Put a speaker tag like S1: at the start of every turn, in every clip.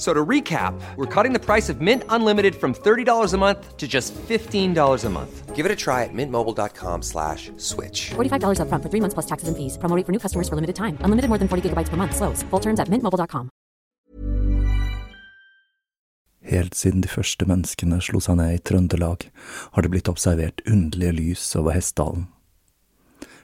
S1: F- So to recap, we're cutting the price of Mint Unlimited from $30 a month to just $15 a month. Give it a try at mintmobile.com slash switch.
S2: $45 upfront for three months plus taxes and fees. Promo rate for new customers for limited time. Unlimited more than 40 gigabytes per month. Slows. Full terms at mintmobile.com.
S3: Helt siden de første menneskene slo seg ned i Trøndelag, har det blitt observert underlige lys over Hessdalen.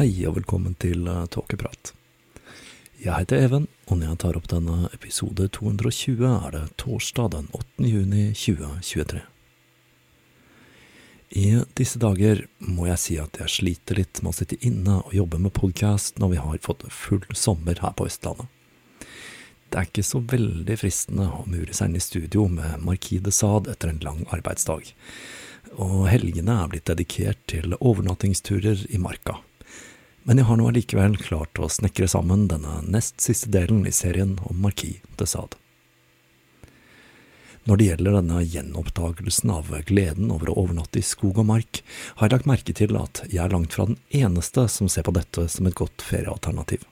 S3: Hei og velkommen til uh, Tåkeprat. Jeg heter Even, og når jeg tar opp denne episode 220, er det torsdag den 8. juni 2023. I disse dager må jeg si at jeg sliter litt med å sitte inne og jobbe med podkast når vi har fått full sommer her på Østlandet. Det er ikke så veldig fristende å mure seg inn i studio med Marquis de Sade etter en lang arbeidsdag, og helgene er blitt dedikert til overnattingsturer i marka men jeg har nå allikevel klart å snekre sammen denne nest siste delen i serien om Marquis de Sade. Når det gjelder denne gjenoppdagelsen av gleden over å overnatte i skog og mark, har jeg lagt merke til at jeg er langt fra den eneste som ser på dette som et godt feriealternativ.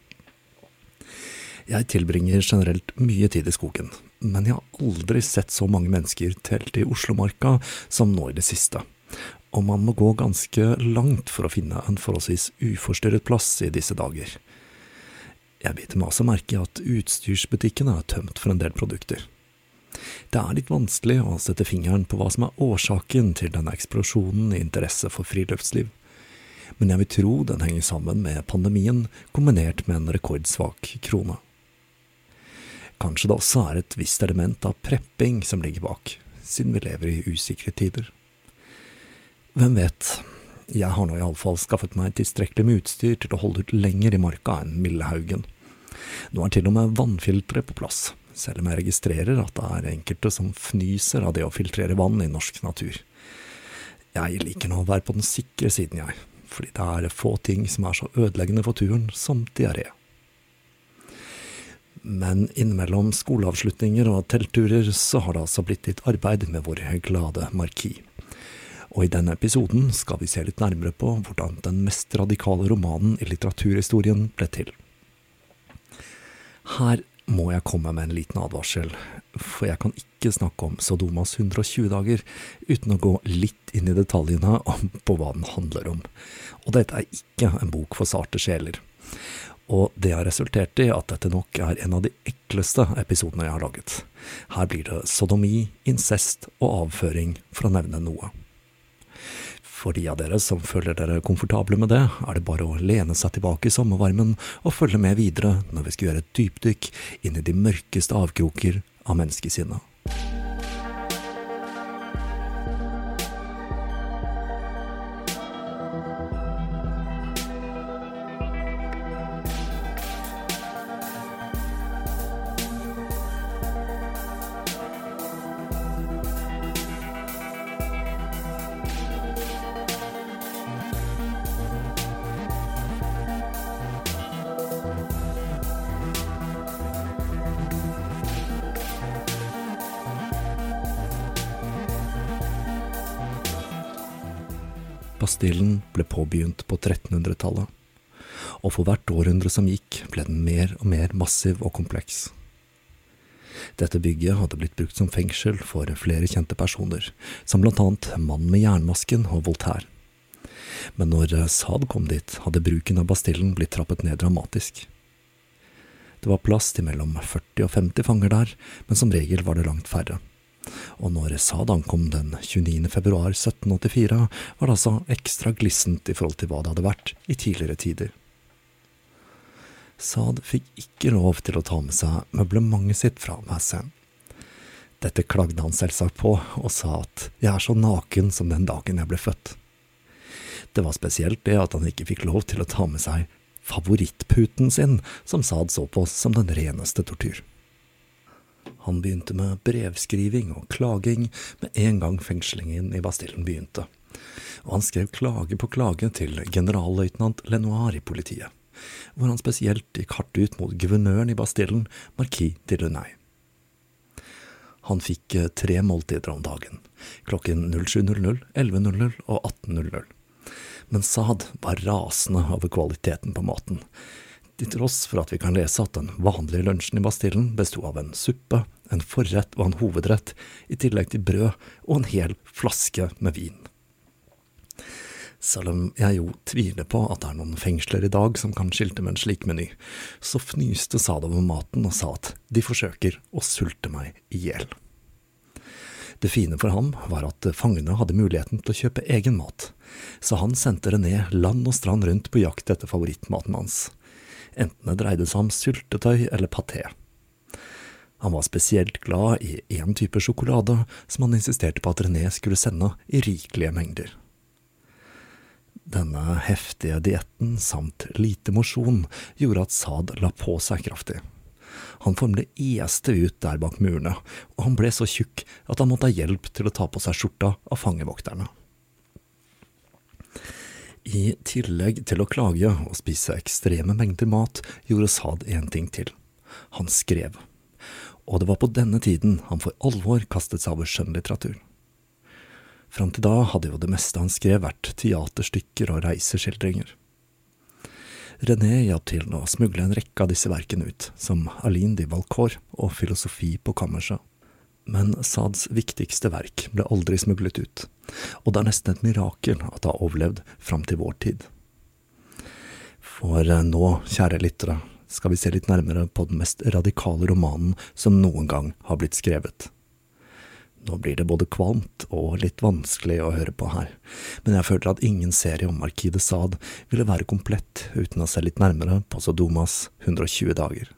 S3: Jeg tilbringer generelt mye tid i skogen, men jeg har aldri sett så mange mennesker telt i Oslomarka som nå i det siste og man må gå ganske langt for å finne en forholdsvis uforstyrret plass i disse dager. Jeg biter meg også merke i at utstyrsbutikkene er tømt for en del produkter. Det er litt vanskelig å sette fingeren på hva som er årsaken til denne eksplosjonen i interesse for friluftsliv, men jeg vil tro den henger sammen med pandemien kombinert med en rekordsvak krone. Kanskje det også er et visst element av prepping som ligger bak, siden vi lever i usikre tider. Hvem vet, jeg har nå iallfall skaffet meg tilstrekkelig med utstyr til å holde ut lenger i marka enn Millehaugen. Nå er til og med vannfiltre på plass, selv om jeg registrerer at det er enkelte som fnyser av det å filtrere vann i norsk natur. Jeg liker nå å være på den sikre siden, jeg, fordi det er få ting som er så ødeleggende for turen som diaré. Men innimellom skoleavslutninger og teltturer så har det altså blitt litt arbeid med vår glade Marquis og i denne episoden skal vi se litt nærmere på hvordan den mest radikale romanen i litteraturhistorien ble til. Her må jeg komme med en liten advarsel, for jeg kan ikke snakke om Sodomas 120 dager uten å gå litt inn i detaljene om på hva den handler om, og dette er ikke en bok for sarte sjeler. Og det har resultert i at dette nok er en av de ekleste episodene jeg har laget. Her blir det sodomi, incest og avføring, for å nevne noe. For de av dere som føler dere komfortable med det, er det bare å lene seg tilbake i sommervarmen og følge med videre når vi skal gjøre et dypdykk inn i de mørkeste avkroker av menneskesinnet. Bastillen ble påbegynt på 1300-tallet, og for hvert århundre som gikk, ble den mer og mer massiv og kompleks. Dette bygget hadde blitt brukt som fengsel for flere kjente personer, som blant annet Mannen med jernmasken og Voltaire. Men når Saad kom dit, hadde bruken av Bastillen blitt trappet ned dramatisk. Det var plass til mellom 40 og 50 fanger der, men som regel var det langt færre og når Sadan ankom den 29. februar 1784, var det altså ekstra glissent i forhold til hva det hadde vært i tidligere tider. Saad fikk ikke lov til å ta med seg møblementet sitt fra messen. Dette klagde han selvsagt på, og sa at jeg er så naken som den dagen jeg ble født. Det var spesielt det at han ikke fikk lov til å ta med seg favorittputen sin, som Saad så på som den reneste tortur. Han begynte med brevskriving og klaging med en gang fengslingen i Bastillen begynte, og han skrev klage på klage til generalløytnant Lenoir i politiet, hvor han spesielt gikk hardt ut mot guvernøren i Bastillen, marquis de Lunay. Han fikk eh, tre måltider om dagen, klokken 07.00, 11.00 og 18.00. Men Saad var rasende over kvaliteten på maten, til tross for at vi kan lese at den vanlige lunsjen i Bastillen besto av en suppe, en forrett og en hovedrett, i tillegg til brød og en hel flaske med vin. Selv om jeg jo tviler på at det er noen fengsler i dag som kan skilte med en slik meny, så fnyste Saad over maten og sa at de forsøker å sulte meg i hjel. Det fine for ham var at fangene hadde muligheten til å kjøpe egen mat, så han sendte René land og strand rundt på jakt etter favorittmaten hans enten det dreide seg om syltetøy eller paté. Han var spesielt glad i én type sjokolade som han insisterte på at René skulle sende i rikelige mengder. Denne heftige dietten samt lite mosjon gjorde at Saad la på seg kraftig. Han formelig este ut der bak murene, og han ble så tjukk at han måtte ha hjelp til å ta på seg skjorta av fangevokterne. I tillegg til å klage og spise ekstreme mengder mat, gjorde Saad én ting til. Han skrev. Og det var på denne tiden han for alvor kastet seg over skjønnlitteratur. Fram til da hadde jo det meste han skrev vært teaterstykker og reiseskildringer. René hjalp til å smugle en rekke av disse verkene ut, som Aline de Valcourt og Filosofi på kammerset men Sads viktigste verk ble aldri smuglet ut, og det er nesten et mirakel at det har overlevd fram til vår tid. For eh, nå, kjære lyttere, skal vi se litt nærmere på den mest radikale romanen som noen gang har blitt skrevet. Nå blir det både kvalmt og litt vanskelig å høre på her, men jeg føler at ingen serie om Markide Sad ville være komplett uten å se litt nærmere på Sodomas 120 dager.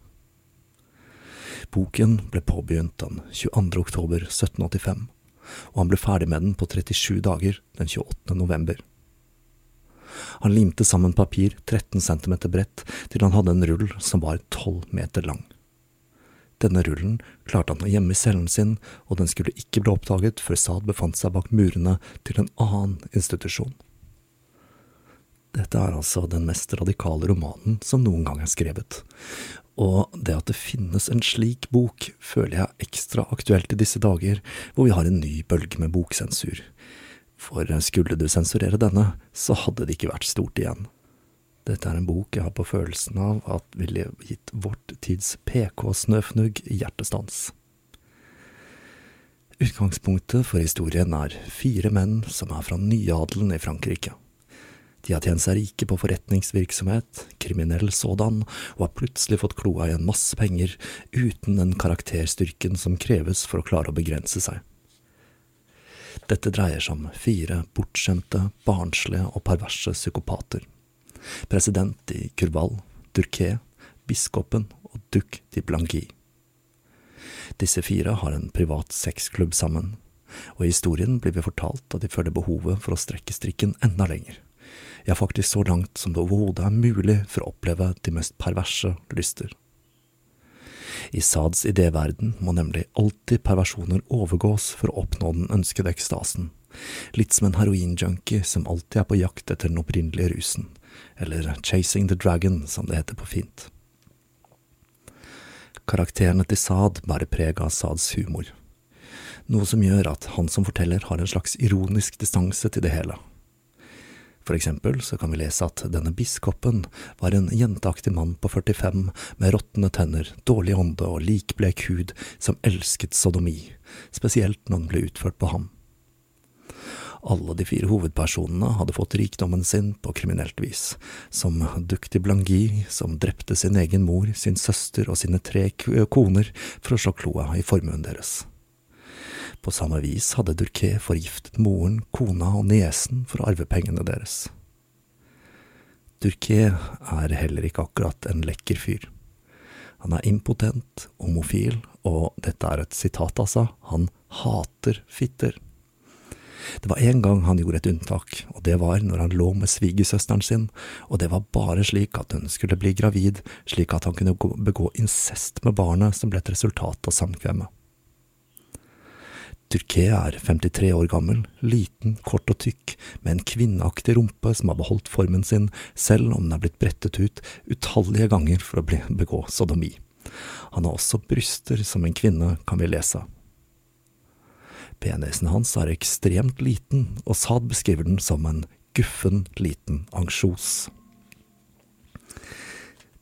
S3: Boken ble påbegynt den 22. oktober 1785, og han ble ferdig med den på 37 dager den 28. november. Han limte sammen papir 13 cm bredt til han hadde en rull som var 12 meter lang. Denne rullen klarte han å gjemme i cellen sin, og den skulle ikke bli oppdaget før Saad befant seg bak murene til en annen institusjon. Dette er altså den mest radikale romanen som noen gang er skrevet, og det at det finnes en slik bok, føler jeg ekstra aktuelt i disse dager, hvor vi har en ny bølge med boksensur. For skulle du sensurere denne, så hadde det ikke vært stort igjen. Dette er en bok jeg har på følelsen av at ville gitt vårt tids PK-snøfnugg hjertestans. Utgangspunktet for historien er fire menn som er fra nyadelen i Frankrike. De har tjent seg rike på forretningsvirksomhet, kriminell sådan, og har plutselig fått kloa i en masse penger uten den karakterstyrken som kreves for å klare å begrense seg. Dette dreier seg om fire bortskjemte, barnslige og perverse psykopater. President i Kurval, Durquet, biskopen og Duc de Blanqui. Disse fire har en privat sexklubb sammen, og i historien blir vi fortalt at de føler behovet for å strekke strikken enda lenger ja faktisk så langt som det overhodet er mulig for å oppleve de mest perverse lyster. I Sads idéverden må nemlig alltid perversjoner overgås for å oppnå den ønskede ekstasen, litt som en heroinjunkie som alltid er på jakt etter den opprinnelige rusen, eller Chasing the Dragon, som det heter på fint. Karakterene til Sad bærer preg av Sads humor, noe som gjør at han som forteller har en slags ironisk distanse til det hele for eksempel så kan vi lese at denne biskopen var en jenteaktig mann på 45 med råtne tenner, dårlig ånde og likblek hud som elsket sodomi, spesielt når den ble utført på ham. Alle de fire hovedpersonene hadde fått rikdommen sin på kriminelt vis, som Dukti Blangi, som drepte sin egen mor, sin søster og sine tre koner for å slå kloa i formuen deres. På samme vis hadde Durquet forgiftet moren, kona og niesen for å arve pengene deres. Durquet er heller ikke akkurat en lekker fyr. Han er impotent, homofil, og dette er et sitat, altså, han hater fitter. Det var en gang han gjorde et unntak, og det var når han lå med svigersøsteren sin, og det var bare slik at hun skulle bli gravid, slik at han kunne begå incest med barnet som ble et resultat av samkvemmet. Turquet er 53 år gammel, liten, kort og tykk, med en kvinneaktig rumpe som har beholdt formen sin, selv om den er blitt brettet ut utallige ganger for å begå sodomi. Han har også bryster som en kvinne, kan vi lese. Penisen hans er ekstremt liten, og Sad beskriver den som en guffen liten ansjos.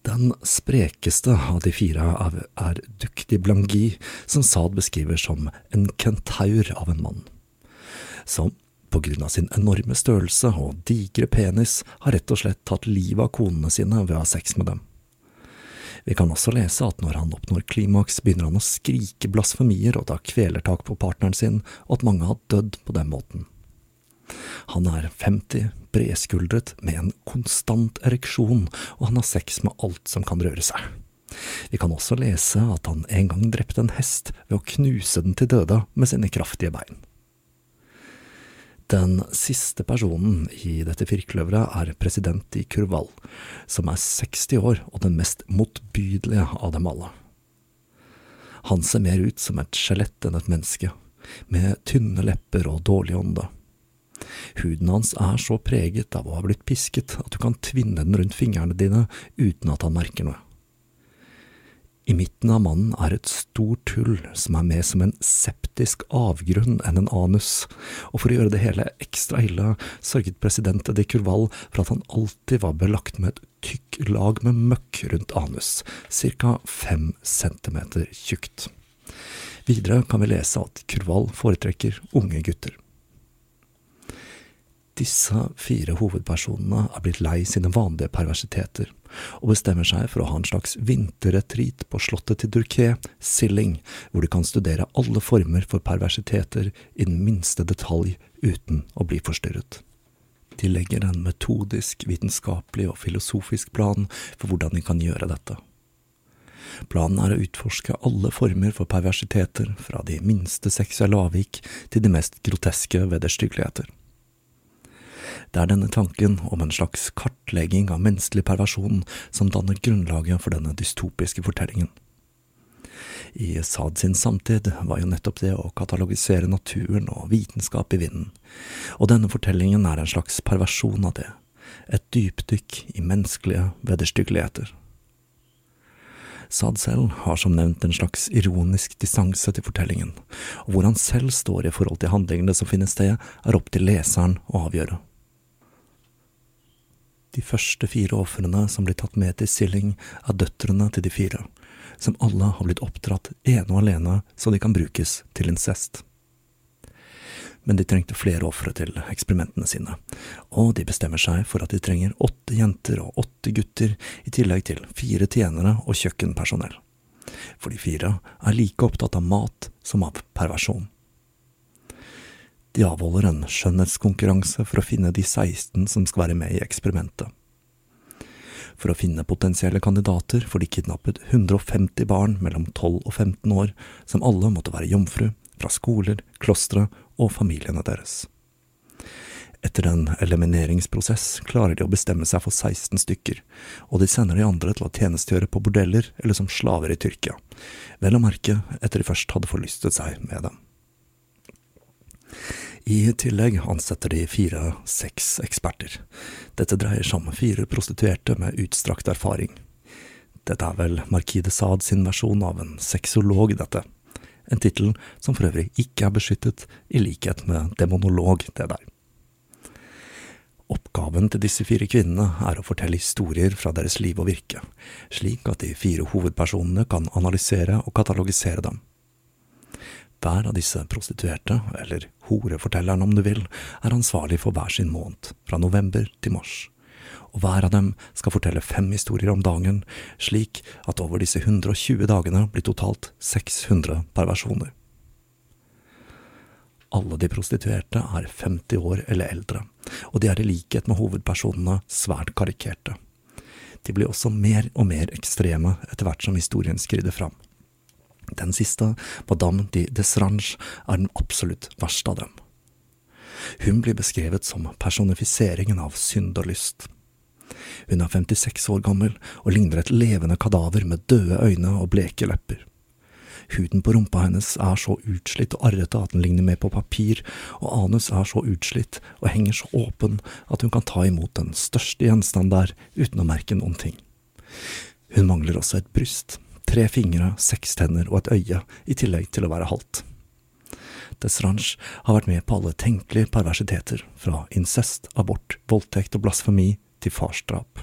S3: Den sprekeste av de fire er Dukti Blangi, som Saad beskriver som en kentaur av en mann. Som på grunn av sin enorme størrelse og digre penis har rett og slett tatt livet av konene sine ved å ha sex med dem. Vi kan også lese at når han oppnår klimaks, begynner han å skrike blasfemier og ta kvelertak på partneren sin, og at mange har dødd på den måten. Han er 50, bredskuldret, med en konstant ereksjon, og han har sex med alt som kan røre seg. Vi kan også lese at han en gang drepte en hest ved å knuse den til døde med sine kraftige bein. Den siste personen i dette firkløveret er president i Kurval, som er 60 år og den mest motbydelige av dem alle. Han ser mer ut som et skjelett enn et menneske, med tynne lepper og dårlig ånde. Huden hans er så preget av å ha blitt pisket at du kan tvinne den rundt fingrene dine uten at han merker noe. I midten av mannen er et stort hull som er mer som en septisk avgrunn enn en anus, og for å gjøre det hele ekstra ille sørget president de Curval for at han alltid var belagt med et tykk lag med møkk rundt anus, ca fem centimeter tjukt. Videre kan vi lese at Curval foretrekker unge gutter. Disse fire hovedpersonene er blitt lei sine vanlige perversiteter, og bestemmer seg for å ha en slags vinterretreat på slottet til Durquet, Silling, hvor de kan studere alle former for perversiteter i den minste detalj uten å bli forstyrret. De legger en metodisk, vitenskapelig og filosofisk plan for hvordan de kan gjøre dette. Planen er å utforske alle former for perversiteter, fra de minste seksuelle avvik til de mest groteske vederstyggeligheter. Det er denne tanken om en slags kartlegging av menneskelig perversjon som danner grunnlaget for denne dystopiske fortellingen. I Saad sin samtid var jo nettopp det å katalogisere naturen og vitenskap i vinden, og denne fortellingen er en slags perversjon av det, et dypdykk i menneskelige vederstyggeligheter. Saad selv har som nevnt en slags ironisk distanse til fortellingen, og hvor han selv står i forhold til handlingene som finner sted, er opp til leseren å avgjøre. De første fire ofrene som blir tatt med til Silling, er døtrene til de fire, som alle har blitt oppdratt ene og alene så de kan brukes til incest. Men de trengte flere ofre til eksperimentene sine, og de bestemmer seg for at de trenger åtte jenter og åtte gutter, i tillegg til fire tjenere og kjøkkenpersonell. For de fire er like opptatt av mat som av perversjon. De avholder en skjønnhetskonkurranse for å finne de 16 som skal være med i eksperimentet. For å finne potensielle kandidater får de kidnappet 150 barn mellom 12 og 15 år, som alle måtte være jomfru, fra skoler, klostre og familiene deres. Etter en elimineringsprosess klarer de å bestemme seg for 16 stykker, og de sender de andre til å tjenestegjøre på bordeller eller som slaver i Tyrkia, vel å merke etter de først hadde forlystet seg med dem. I tillegg ansetter de fire–seks eksperter. Dette dreier seg om fire prostituerte med utstrakt erfaring. Dette er vel Marquis de Sade sin versjon av en sexolog, dette en tittel som for øvrig ikke er beskyttet, i likhet med demonolog, det der. Oppgaven til disse fire kvinnene er å fortelle historier fra deres liv og virke, slik at de fire hovedpersonene kan analysere og katalogisere dem. Hver av disse prostituerte, eller horefortellerne om du vil, er ansvarlig for hver sin måned, fra november til mars og hver av dem skal fortelle fem historier om dagen, slik at over disse 120 dagene blir totalt 600 perversjoner. Alle de prostituerte er 50 år eller eldre, og de er i likhet med hovedpersonene svært karikerte. De blir også mer og mer ekstreme etter hvert som historien skrider fram. Den siste, Madame de Desrange, er den absolutt verste av dem. Hun blir beskrevet som personifiseringen av synd og lyst. Hun er 56 år gammel og ligner et levende kadaver med døde øyne og bleke lepper. Huden på rumpa hennes er så utslitt og arrete at den ligner mer på papir, og anus er så utslitt og henger så åpen at hun kan ta imot den største gjenstand der uten å merke noen ting. Hun mangler også et bryst, tre fingre, seks tenner og et øye, i tillegg til å være halvt. Desrange har vært med på alle tenkelige perversiteter, fra incest, abort, voldtekt og blasfemi til farsdrap.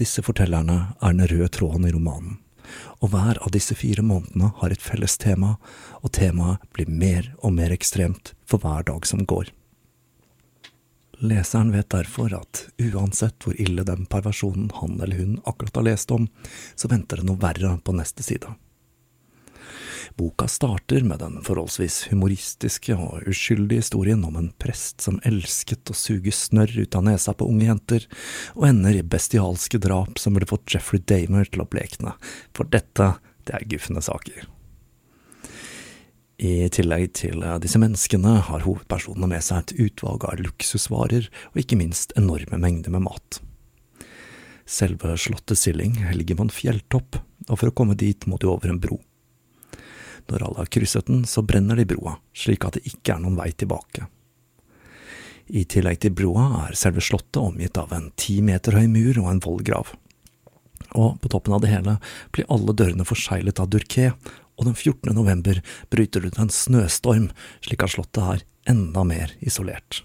S3: Disse fortellerne er den røde tråden i romanen, og hver av disse fire månedene har et felles tema, og temaet blir mer og mer ekstremt for hver dag som går. Leseren vet derfor at uansett hvor ille den perversjonen han eller hun akkurat har lest om, så venter det noe verre på neste side. Boka starter med den forholdsvis humoristiske og uskyldige historien om en prest som elsket å suge snørr ut av nesa på unge jenter, og ender i bestialske drap som burde fått Jeffrey Damer til å blekne, for dette, det er guffende saker. I tillegg til disse menneskene har hovedpersonene med seg et utvalg av luksusvarer, og ikke minst enorme mengder med mat. Selve slottet Silling ligger på en fjelltopp, og for å komme dit må du over en bro. Når alle har krysset den, så brenner de broa, slik at det ikke er noen vei tilbake. I tillegg til broa er selve slottet omgitt av en ti meter høy mur og en vollgrav. Og på toppen av det hele blir alle dørene forseglet av durké, og den 14. november bryter det ut en snøstorm, slik at slottet er enda mer isolert.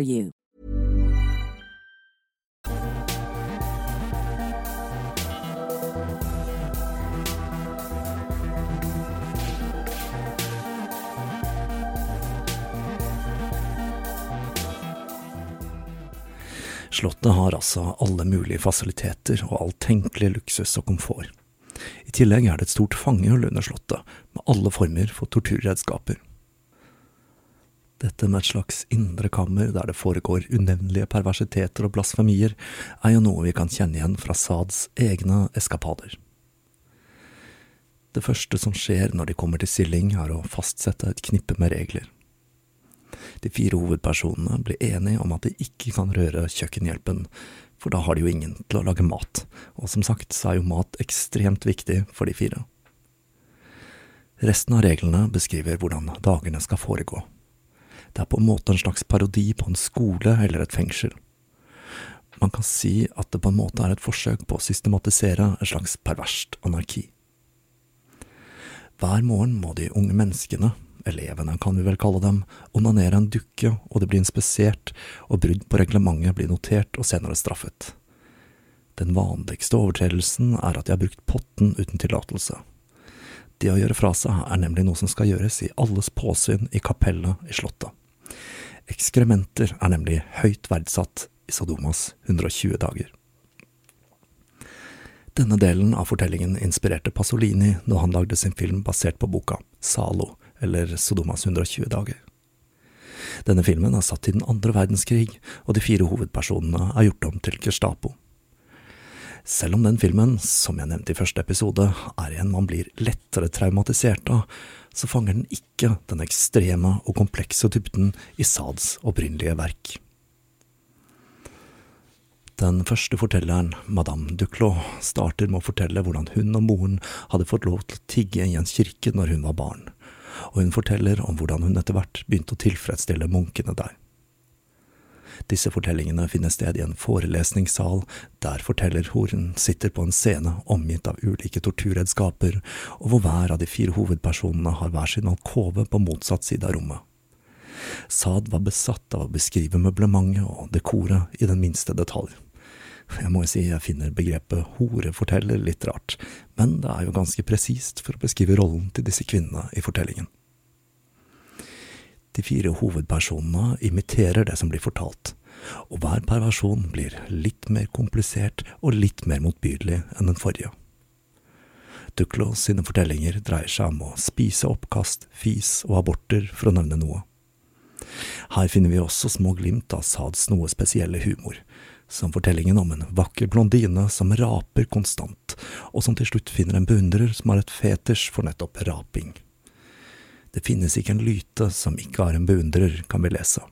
S4: you.
S3: Slottet har altså alle mulige fasiliteter og all tenkelig luksus og komfort. I tillegg er det et stort fangehull under slottet, med alle former for torturredskaper. Dette med et slags indre kammer der det foregår unevnelige perversiteter og blasfemier, er jo noe vi kan kjenne igjen fra Sads egne eskapader. Det første som skjer når de kommer til Silling, er å fastsette et knippe med regler. De fire hovedpersonene blir enige om at de ikke kan røre kjøkkenhjelpen, for da har de jo ingen til å lage mat, og som sagt så er jo mat ekstremt viktig for de fire. Resten av reglene beskriver hvordan dagene skal foregå. Det er på en måte en slags parodi på en skole eller et fengsel. Man kan si at det på en måte er et forsøk på å systematisere et slags perverst anarki. Hver morgen må de unge menneskene, elevene kan vi vel kalle dem, onanere en dukke, og det blir inspisert, og brudd på reglementet blir notert og senere straffet. Den vanligste overtredelsen er at de har brukt potten uten tillatelse. Det å gjøre fra seg er nemlig noe som skal gjøres i alles påsyn i kapellet i slottet. Ekskrementer er nemlig høyt verdsatt i Sodomas 120 dager. Denne delen av fortellingen inspirerte Pasolini når han lagde sin film basert på boka Zalo, eller Sodomas 120 dager. Denne filmen er satt i den andre verdenskrig, og de fire hovedpersonene er gjort om til Gestapo. Selv om den filmen, som jeg nevnte i første episode, er en man blir lettere traumatisert av, så fanger den ikke den ekstreme og komplekse dybden i Sads opprinnelige verk. Den første fortelleren, Madame Duclos, starter med å fortelle hvordan hun og moren hadde fått lov til å tigge i en kirke når hun var barn, og hun forteller om hvordan hun etter hvert begynte å tilfredsstille munkene der. Disse fortellingene finner sted i en forelesningssal, der fortellerhoren sitter på en scene omgitt av ulike torturredskaper, og hvor hver av de fire hovedpersonene har hver sin alkove på motsatt side av rommet. Saad var besatt av å beskrive møblementet og dekoret i den minste detalj. Jeg må jo si jeg finner begrepet horeforteller litt rart, men det er jo ganske presist for å beskrive rollen til disse kvinnene i fortellingen. De fire hovedpersonene imiterer det som blir fortalt, og hver perversjon blir litt mer komplisert og litt mer motbydelig enn den forrige. Duclos sine fortellinger dreier seg om å spise oppkast, fis og aborter, for å nevne noe. Her finner vi også små glimt av Sads noe spesielle humor, som fortellingen om en vakker blondine som raper konstant, og som til slutt finner en beundrer som har et fetisj for nettopp raping. Det finnes ikke en lyte som ikke har en beundrer, kan vi lese.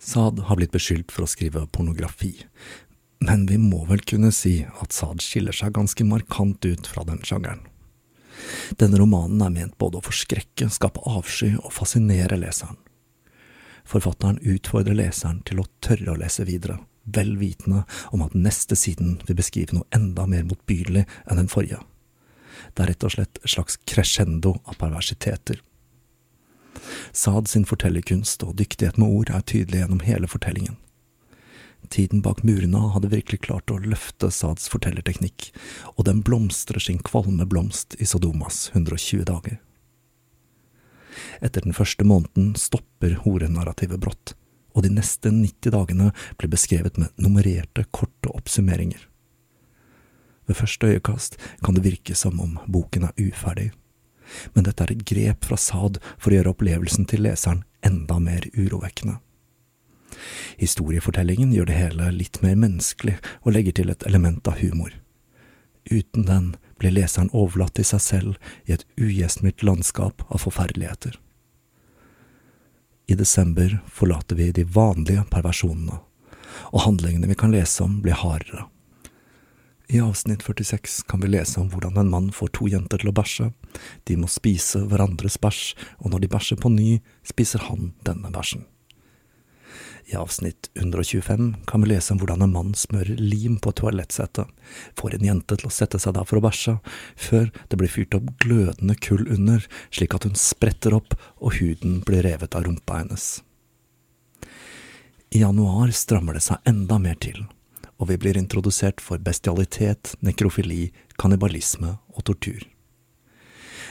S3: Saad har blitt beskyldt for å skrive pornografi, men vi må vel kunne si at Saad skiller seg ganske markant ut fra den sjangeren. Denne romanen er ment både å forskrekke, skape avsky og fascinere leseren. Forfatteren utfordrer leseren til å tørre å lese videre, vel vitende om at neste siden vil beskrive noe enda mer motbydelig enn den forrige. Det er rett og slett et slags crescendo av perversiteter. Saad sin fortellerkunst og dyktighet med ord er tydelig gjennom hele fortellingen. Tiden bak murene hadde virkelig klart å løfte Saads fortellerteknikk, og den blomstrer sin kvalme blomst i Sodomas 120 dager. Etter den første måneden stopper horenarrativet brått, og de neste 90 dagene blir beskrevet med nummererte, korte oppsummeringer. Ved første øyekast kan det virke som om boken er uferdig, men dette er et grep fra Sad for å gjøre opplevelsen til leseren enda mer urovekkende. Historiefortellingen gjør det hele litt mer menneskelig og legger til et element av humor. Uten den blir leseren overlatt til seg selv i et ugjestmildt landskap av forferdeligheter. I desember forlater vi de vanlige perversjonene, og handlingene vi kan lese om, blir hardere. I avsnitt 46 kan vi lese om hvordan en mann får to jenter til å bæsje. De må spise hverandres bæsj, og når de bæsjer på ny, spiser han denne bæsjen. I avsnitt 125 kan vi lese om hvordan en mann smører lim på toalettsettet, får en jente til å sette seg der for å bæsje, før det blir fyrt opp glødende kull under, slik at hun spretter opp og huden blir revet av rumpa hennes. I januar strammer det seg enda mer til, og vi blir introdusert for bestialitet, nekrofili, kannibalisme og tortur.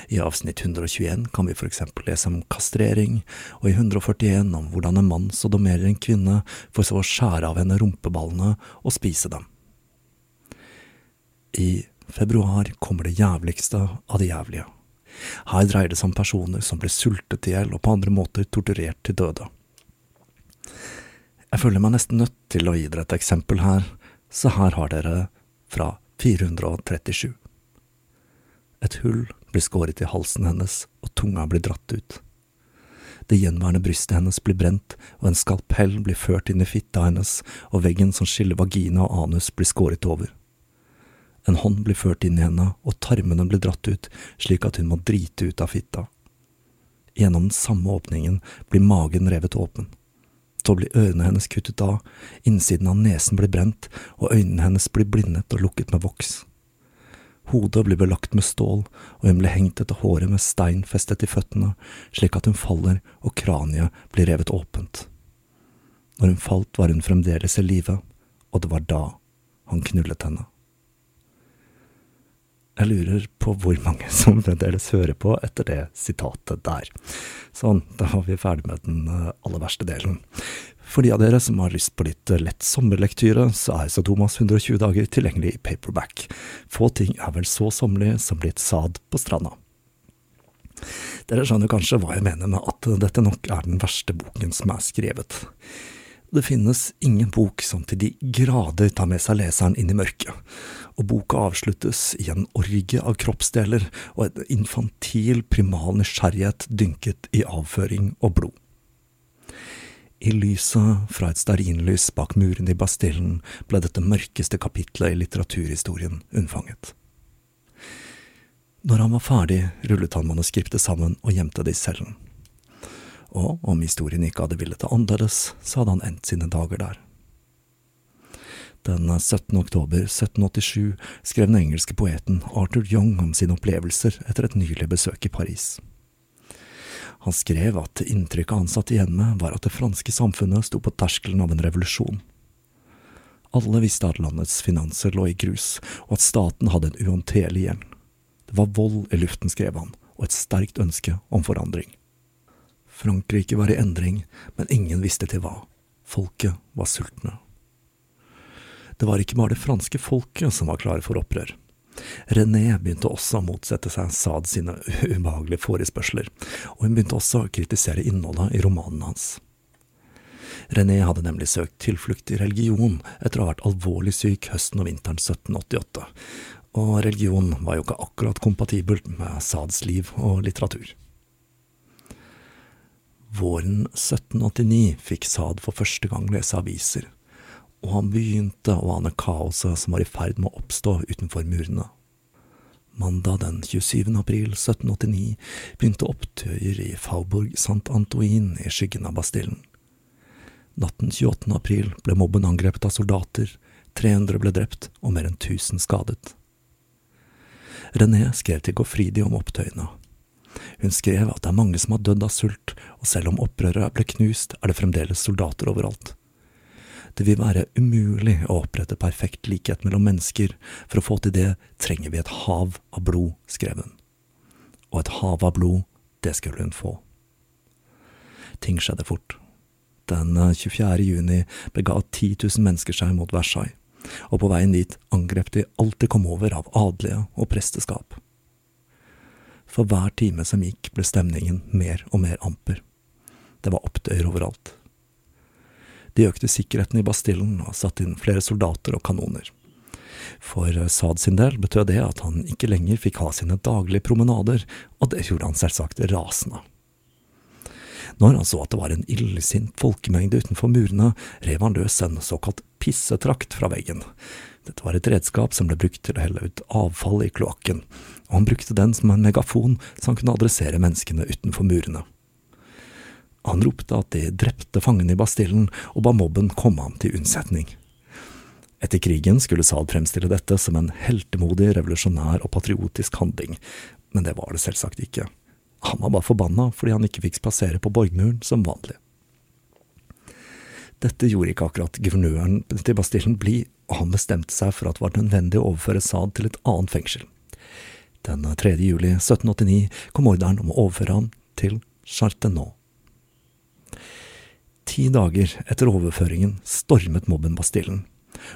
S3: I avsnitt 121 kan vi for eksempel lese om kastrering, og i 141 om hvordan en mann sodomerer en kvinne for så å skjære av henne rumpeballene og spise dem. I februar kommer det jævligste av det jævlige. Her dreier det seg om personer som blir sultet i hjel og på andre måter torturert til døde. Jeg føler meg nesten nødt til å gi dere et eksempel her, så her har dere fra 437. Et hull blir skåret i halsen hennes, og tunga blir dratt ut. Det gjenværende brystet hennes blir brent, og en skalpell blir ført inn i fitta hennes, og veggen som skiller vagina og anus blir skåret over. En hånd blir ført inn i henne, og tarmene blir dratt ut, slik at hun må drite ut av fitta. Gjennom den samme åpningen blir magen revet åpen. Så blir ørene hennes kuttet av, innsiden av nesen blir brent, og øynene hennes blir blindet og lukket med voks. Hodet blir belagt med stål, og hun blir hengt etter håret med stein festet i føttene, slik at hun faller og kraniet blir revet åpent. Når hun falt, var hun fremdeles i live, og det var da han knullet henne. Jeg lurer på hvor mange som fremdeles hører på etter det sitatet der. Sånn, da var vi ferdig med den eh, aller verste delen. For de av dere som har lyst på litt eh, lett sommerlektyre, så er Thomas 120 dager tilgjengelig i paperback. Få ting er vel så sommerlig som litt sad på stranda. Dere skjønner kanskje hva jeg mener med at dette nok er den verste boken som er skrevet. Det finnes ingen bok som til de grader tar med seg leseren inn i mørket, og boka avsluttes i en orgie av kroppsdeler og en infantil primal nysgjerrighet dynket i avføring og blod. I lyset fra et stearinlys bak murene i Bastillen ble dette mørkeste kapitlet i litteraturhistorien unnfanget. Når han var ferdig, rullet han manuskriptet sammen og gjemte det i cellen og om historien ikke hadde villet det annerledes, så hadde han endt sine dager der. Den 17. oktober 1787 skrev den engelske poeten Arthur Young om sine opplevelser etter et nylig besøk i Paris. Han skrev at inntrykket han satt igjen med, var at det franske samfunnet sto på terskelen av en revolusjon. Alle visste at landets finanser lå i grus, og at staten hadde en uhåndterlig gjeld. Det var vold i luften, skrev han, og et sterkt ønske om forandring. Frankrike var i endring, men ingen visste til hva. Folket var sultne. Det var ikke bare det franske folket som var klare for opprør. René begynte også å motsette seg Saad sine ubehagelige forespørsler, og hun begynte også å kritisere innholdet i romanen hans. René hadde nemlig søkt tilflukt i religion etter å ha vært alvorlig syk høsten og vinteren 1788, og religion var jo ikke akkurat kompatibelt med Saads liv og litteratur. Våren 1789 fikk Saad for første gang lese aviser, og han begynte å ane kaoset som var i ferd med å oppstå utenfor murene. Mandag den 27. april 1789 begynte opptøyer i Faubourg Saint-Antoine i skyggen av Bastillen. Natten 28. april ble mobben angrepet av soldater, 300 ble drept og mer enn 1000 skadet. René skrev til Goffridi om opptøyene, hun skrev at det er mange som har dødd av sult, og selv om opprøret ble knust, er det fremdeles soldater overalt. Det vil være umulig å opprette perfekt likhet mellom mennesker, for å få til det trenger vi et hav av blod, skrev hun. Og et hav av blod, det skulle hun få. Ting skjedde fort. Den 24. juni bega 10 000 mennesker seg mot Versailles, og på veien dit angrep de alt de kom over av adelige og presteskap. For hver time som gikk, ble stemningen mer og mer amper. Det var opptøyer overalt. De økte sikkerheten i Bastillen og satte inn flere soldater og kanoner. For Saad sin del betød det at han ikke lenger fikk ha sine daglige promenader, og det gjorde han selvsagt rasende. Når han så at det var en illsint folkemengde utenfor murene, rev han løs en såkalt pissetrakt fra veggen. Dette var et redskap som ble brukt til å helle ut avfall i kloakken, og han brukte den som en megafon så han kunne adressere menneskene utenfor murene. Han ropte at de drepte fangene i Bastillen, og ba mobben komme ham til unnsetning. Etter krigen skulle Saad fremstille dette som en heltemodig, revolusjonær og patriotisk handling, men det var det selvsagt ikke. Han var bare forbanna fordi han ikke fikk spasere på borgmuren som vanlig. Dette gjorde ikke akkurat guvernøren til Bastillen blid, og han bestemte seg for at det var nødvendig å overføre Saad til et annet fengsel. Den 3. juli 1789 kom ordren om å overføre ham til Chartenot. Ti dager etter overføringen stormet mobben Bastillen,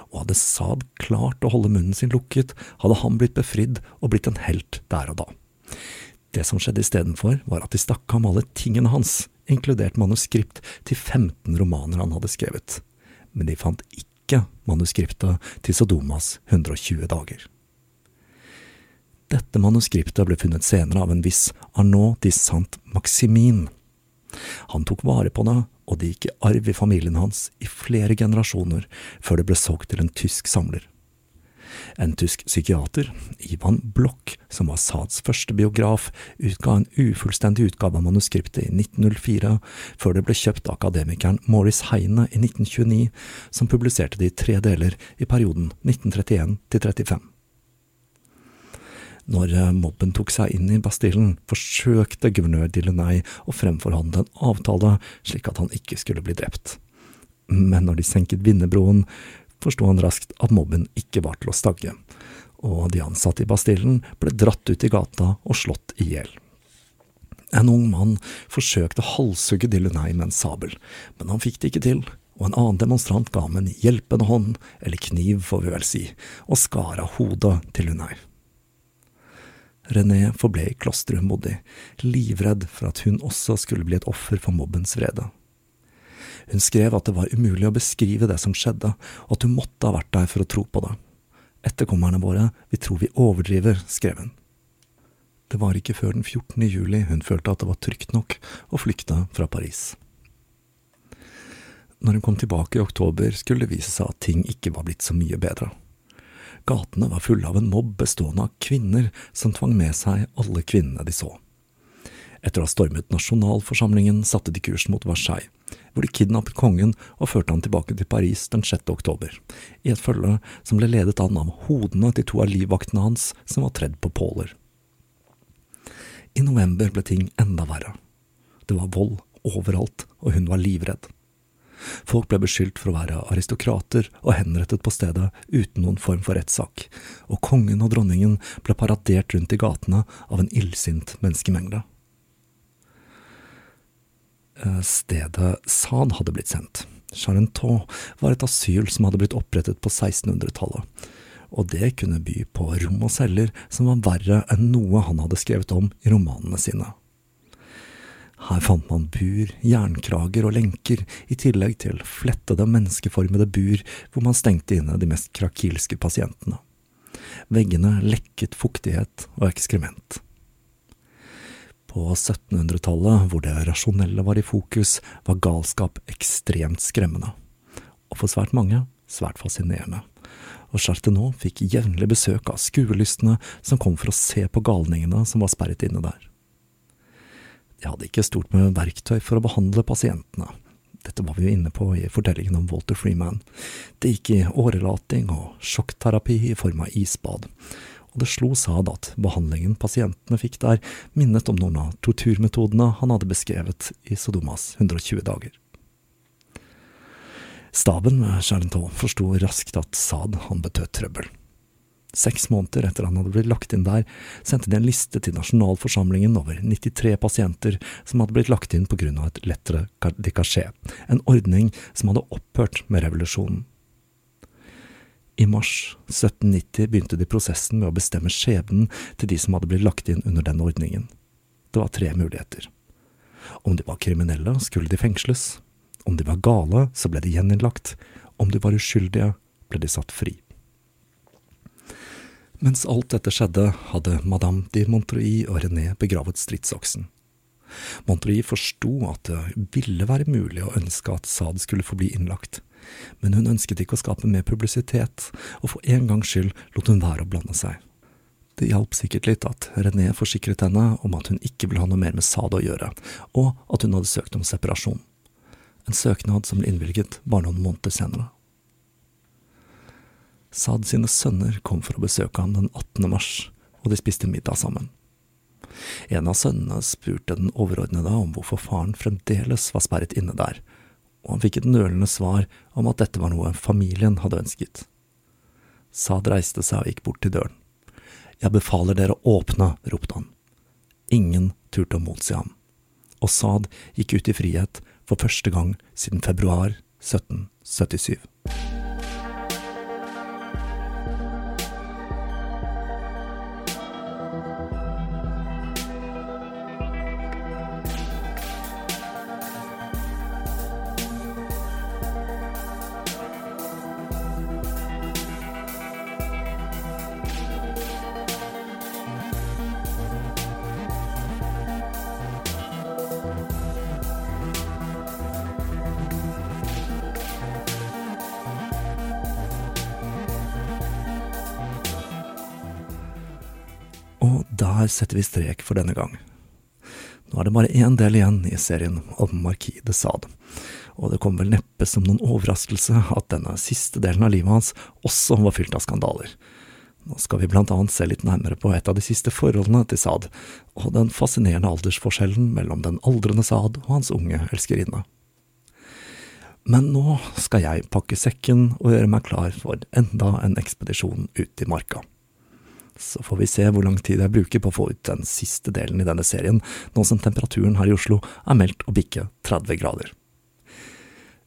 S3: og hadde Saad klart å holde munnen sin lukket, hadde han blitt befridd og blitt en helt der og da. Det som skjedde istedenfor, var at de stakk ham alle tingene hans, inkludert manuskript til 15 romaner han hadde skrevet. Men de fant ikke manuskriptet til Sodomas 120 dager. Dette manuskriptet ble funnet senere av en viss Arnaud de Saint-Maximin. Han tok vare på det, og det gikk i arv i familien hans i flere generasjoner før det ble solgt til en tysk samler. En tysk psykiater, Ivan Bloch, som var Sads første biograf, utga en ufullstendig utgave av manuskriptet i 1904, før det ble kjøpt av akademikeren Maurice Heine i 1929, som publiserte det i tre deler i perioden 1931 til 35. Når eh, mobben tok seg inn i Bastillen, forsøkte guvernør Dillonay å fremforhandle en avtale slik at han ikke skulle bli drept. Men når de senket Vinnerbroen, forsto han raskt at mobben ikke var til å stagge, og de ansatte i Bastillen ble dratt ut i gata og slått i hjel. En ung mann forsøkte å halshugge Dillonay med en sabel, men han fikk det ikke til, og en annen demonstrant ga ham en hjelpende hånd, eller kniv får vi vel si, og skar av hodet til Lunay. René forble i klosteret hun bodde i, livredd for at hun også skulle bli et offer for mobbens vrede. Hun skrev at det var umulig å beskrive det som skjedde, og at hun måtte ha vært der for å tro på det. Etterkommerne våre vi tror vi overdriver, skrev hun. Det var ikke før den 14. juli hun følte at det var trygt nok å flykte fra Paris. Når hun kom tilbake i oktober, skulle det vise seg at ting ikke var blitt så mye bedre. Gatene var fulle av en mobb bestående av kvinner som tvang med seg alle kvinnene de så. Etter å ha stormet nasjonalforsamlingen satte de kursen mot Versailles, hvor de kidnappet kongen og førte han tilbake til Paris den 6. oktober, i et følge som ble ledet an av hodene til to av livvaktene hans som var tredd på påler. I november ble ting enda verre. Det var vold overalt, og hun var livredd. Folk ble beskyldt for å være aristokrater og henrettet på stedet uten noen form for rettssak, og kongen og dronningen ble paradert rundt i gatene av en illsint menneskemengde. Eh, stedet Sad hadde blitt sendt. Charenton var et asyl som hadde blitt opprettet på 1600-tallet, og det kunne by på rom og celler som var verre enn noe han hadde skrevet om i romanene sine. Her fant man bur, jernkrager og lenker, i tillegg til flettede, menneskeformede bur hvor man stengte inne de mest krakilske pasientene. Veggene lekket fuktighet og ekskrement. På 1700-tallet, hvor det rasjonelle var i fokus, var galskap ekstremt skremmende. Og for svært mange svært fascinerende. Og Chartenot fikk jevnlig besøk av skuelystne som kom for å se på galningene som var sperret inne der. De hadde ikke stort med verktøy for å behandle pasientene. Dette var vi jo inne på i fortellingen om Walter Freeman. Det gikk i årelating og sjokkterapi i form av isbad og det slo Saad at behandlingen pasientene fikk der, minnet om noen av torturmetodene han hadde beskrevet i Sodomas 120 dager. Staben med Charenton forsto raskt at Saad han betød trøbbel. Seks måneder etter han hadde blitt lagt inn der, sendte de en liste til nasjonalforsamlingen over 93 pasienter som hadde blitt lagt inn av et lettere dikasjé, en ordning som hadde opphørt med revolusjonen. I mars 1790 begynte de prosessen med å bestemme skjebnen til de som hadde blitt lagt inn under den ordningen. Det var tre muligheter. Om de var kriminelle, skulle de fengsles. Om de var gale, så ble de gjeninnlagt. Om de var uskyldige, ble de satt fri. Mens alt dette skjedde, hadde madame de Montreuil og René begravet stridsoksen. Montreuil forsto at det ville være mulig å ønske at Saad skulle forbli innlagt, men hun ønsket ikke å skape mer publisitet, og for en gangs skyld lot hun være å blande seg. Det hjalp sikkert litt at René forsikret henne om at hun ikke ville ha noe mer med Saad å gjøre, og at hun hadde søkt om separasjon. En søknad som ble innvilget bare noen måneder senere. Saad sine sønner kom for å besøke ham den 18. mars, og de spiste middag sammen. En av sønnene spurte den overordnede om hvorfor faren fremdeles var sperret inne der, og han fikk et nølende svar om at dette var noe familien hadde ønsket. Saad reiste seg og gikk bort til døren. Jeg befaler dere å åpne, ropte han. Ingen turte å motsi ham, og Saad gikk ut i frihet for første gang siden februar 1777. setter vi strek for denne gang. Nå er det bare én del igjen i serien om Marquis de Sade, og det kommer vel neppe som noen overraskelse at denne siste delen av livet hans også var fylt av skandaler. Nå skal vi blant annet se litt nærmere på et av de siste forholdene til Saad, og den fascinerende aldersforskjellen mellom den aldrende Saad og hans unge elskerinne. Men nå skal jeg pakke sekken og gjøre meg klar for enda en ekspedisjon ut i marka. Så får vi se hvor lang tid jeg bruker på å få ut den siste delen i denne serien, nå som temperaturen her i Oslo er meldt å bikke 30 grader.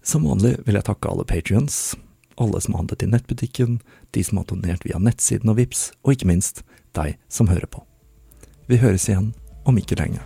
S3: Som vanlig vil jeg takke alle patrions, alle som har handlet i nettbutikken, de som har donert via nettsiden og VIPS, og ikke minst deg som hører på. Vi høres igjen om ikke lenge.